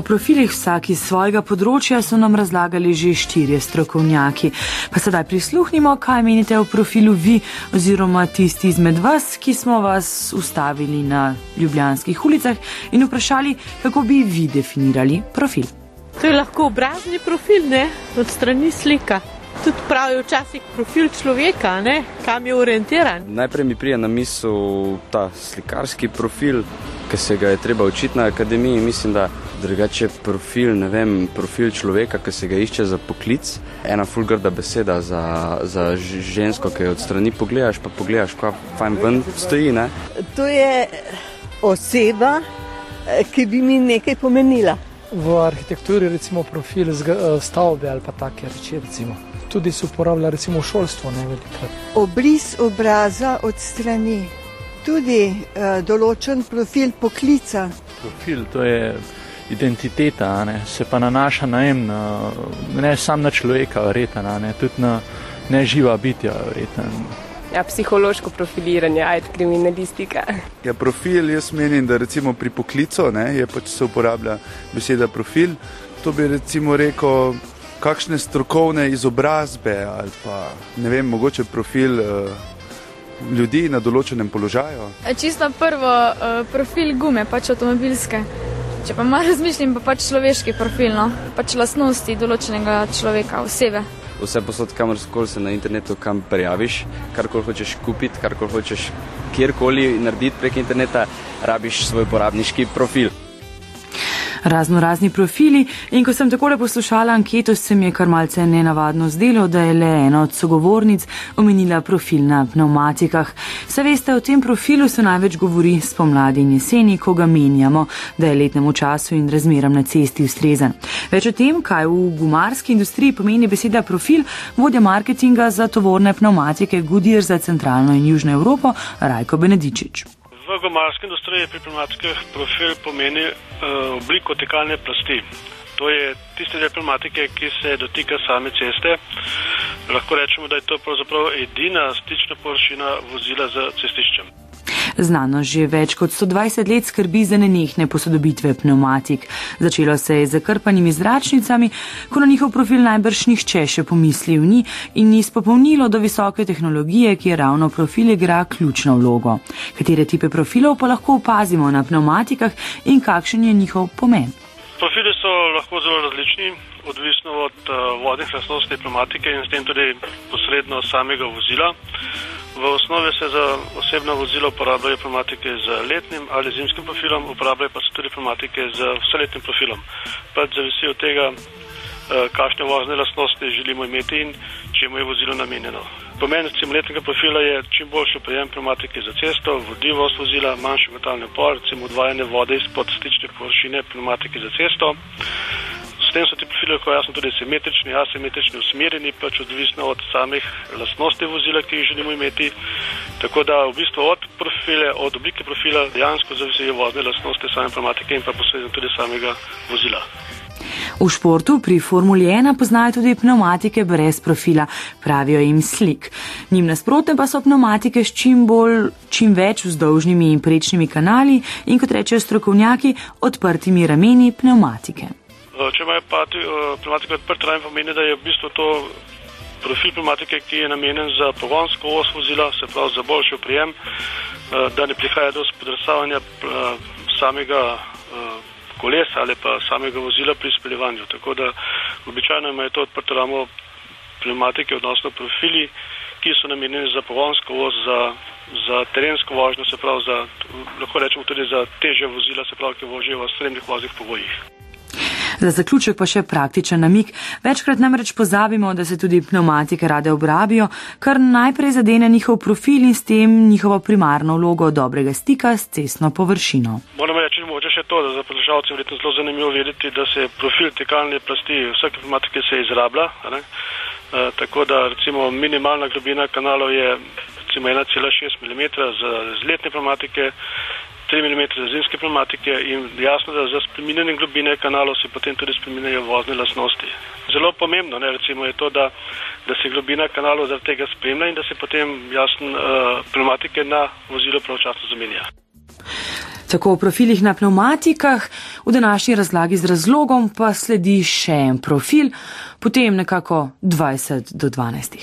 O profilih vsak iz svojega področja so nam razlagali že štirje strokovnjaki. Pa sedaj prisluhnimo, kaj menite o profilu vi oziroma tisti izmed vas, ki smo vas ustavili na ljubljanskih ulicah in vprašali, kako bi vi definirali profil. To je lahko obrazni profil, ne? od strani slika. Tudi pravijo včasih profil človeka, ne? kam je orientiran. Najprej mi prija na misel ta slikarski profil, ki se ga je treba učiti na akademiji. Mislim, da drugače profil, ne vem, profil človeka, ki se ga išče za poklic. Ena fulgrda beseda za, za žensko, ki jo od strani pogledaš, pa pogledaš, kaj fajn ven stoji. Ne? To je oseba, ki bi mi nekaj pomenila. V arhitekturi recimo profil stavbe ali pa take reči recimo. Tudi se uporablja recimo v šolstvu ne velikrat. Obris obraza od strani, tudi uh, določen profil poklica. Profil, to je identiteta, ne? se pa nanaša na en, ne samo na človeka, verjetno, ne? tudi na neživa bitja, verjetno. Ja, psihološko profiliranje, ajt kriminalistika. Ja, profil, jaz menim, da recimo pri poklicu ne, je pač se uporablja beseda profil. To bi recimo rekel, kakšne strokovne izobrazbe ali pa ne vem, mogoče profil uh, ljudi na določenem položaju. Čisto prvo, uh, profil gume, pač avtomobilske. Če pa malo razmišljam, pa pač človeški profil, no? pač lastnosti določenega človeka, osebe vse posod, kamor se na internetu kam prijaviš, karkoli hočeš kupiti, karkoli hočeš kjerkoli narediti prek interneta, rabiš svoj uporabniški profil razno razni profili in ko sem takole poslušala anketo, se mi je kar malce nenavadno zdelo, da je le ena od sogovornic omenila profil na pneumatikah. Vse veste, o tem profilu se največ govori spomladi in jeseni, ko ga menjamo, da je letnemu času in razmeram na cesti ustrezen. Več o tem, kaj v gumarski industriji pomeni beseda profil, vodja marketinga za tovorne pneumatike Goodyear za centralno in južno Evropo, Rajko Benedičič. V gomarski industriji pri pneumatikah profil pomeni uh, obliko tekalne plasti. To je tiste del pneumatike, ki se dotika same ceste. Lahko rečemo, da je to pravzaprav edina stična površina vozila z cestiščem. Znano že več kot 120 let skrbi za nenehne posodobitve pneumatik. Začelo se je z zakrpanimi zračnicami, ko na njihov profil najbrž nihče še pomislil ni in ni spopolnilo do visoke tehnologije, ki je ravno profil igra ključno vlogo. Katere tipe profilov pa lahko opazimo na pneumatikah in kakšen je njihov pomen? Profili so lahko zelo različni, odvisno od uh, vodnih lastnosti pneumatike in s tem tudi posredno samega vozila. V osnovi se za osebno vozilo uporabljajo pneumatike z letnim ali zimskim profilom, uporabljajo pa se tudi pneumatike z vseletnim profilom. Pač zavisi od tega, eh, kakšne vozne lastnosti želimo imeti in čemu je vozilo namenjeno. Pomen recimo letnega profila je čim boljši prijem pneumatike za cesto, vodljivost vozila, manjši gotalni upor, recimo odvajanje vode izpod stične površine pneumatike za cesto. S tem so ti profili lahko jasno tudi simetrični, asimetrični, usmerjeni, pač odvisno od samih lastnosti vozila, ki jih želimo imeti. Tako da v bistvu od profile, od oblike profila dejansko zavisijo vozne lastnosti same pneumatike in pa posledno tudi samega vozila. V športu pri Formuli 1 poznajo tudi pneumatike brez profila, pravijo jim slik. Njim nasprotne pa so pneumatike s čim bolj, čim več vzdolžnimi in prečnimi kanali in kot rečejo strokovnjaki, odprtimi rameni pneumatike. Eh, če imajo eh, pneumatiko odprt raven, pomeni, da je v bistvu to profil pneumatike, ki je namenjen za pogonsko os vozila, se pravi za boljši oprijem, eh, da ne prihaja do spodrsavanja samega kolesa ali pa samega vozila pri speljevanju. Tako da običajno imajo to odprto ramo pneumatike, odnosno profili, ki so namenjeni za pogonsko os, za, za terensko vožnjo, se pravi za, lahko rečemo tudi za teže vozila, se pravi, ki vožijo v srednjih voznih pogojih. Za zaključek pa še praktičen namik. Večkrat namreč pozabimo, da se tudi pneumatike rade obrabijo, kar najprej zadene njihov profil in s tem njihovo primarno vlogo dobrega stika s cestno površino. Moram reči, mogoče še to, da za poslušalce verjetno zelo zanimivo vedeti, da se profil tekalne plasti vsake pneumatike se izrablja. E, tako da recimo minimalna globina kanalov je recimo 1,6 mm za zletne pneumatike. 3 mm zimske pneumatike in jasno, da za spreminjanje globine kanalov se potem tudi spreminjajo vozne lasnosti. Zelo pomembno ne, recimo, je to, da, da se globina kanalov zaradi tega spremlja in da se potem jasno uh, pneumatike na vozilo pravčasno zamenja. Tako o profilih na pneumatikah, v današnji razlagi z razlogom pa sledi še en profil, potem nekako 20 do 12.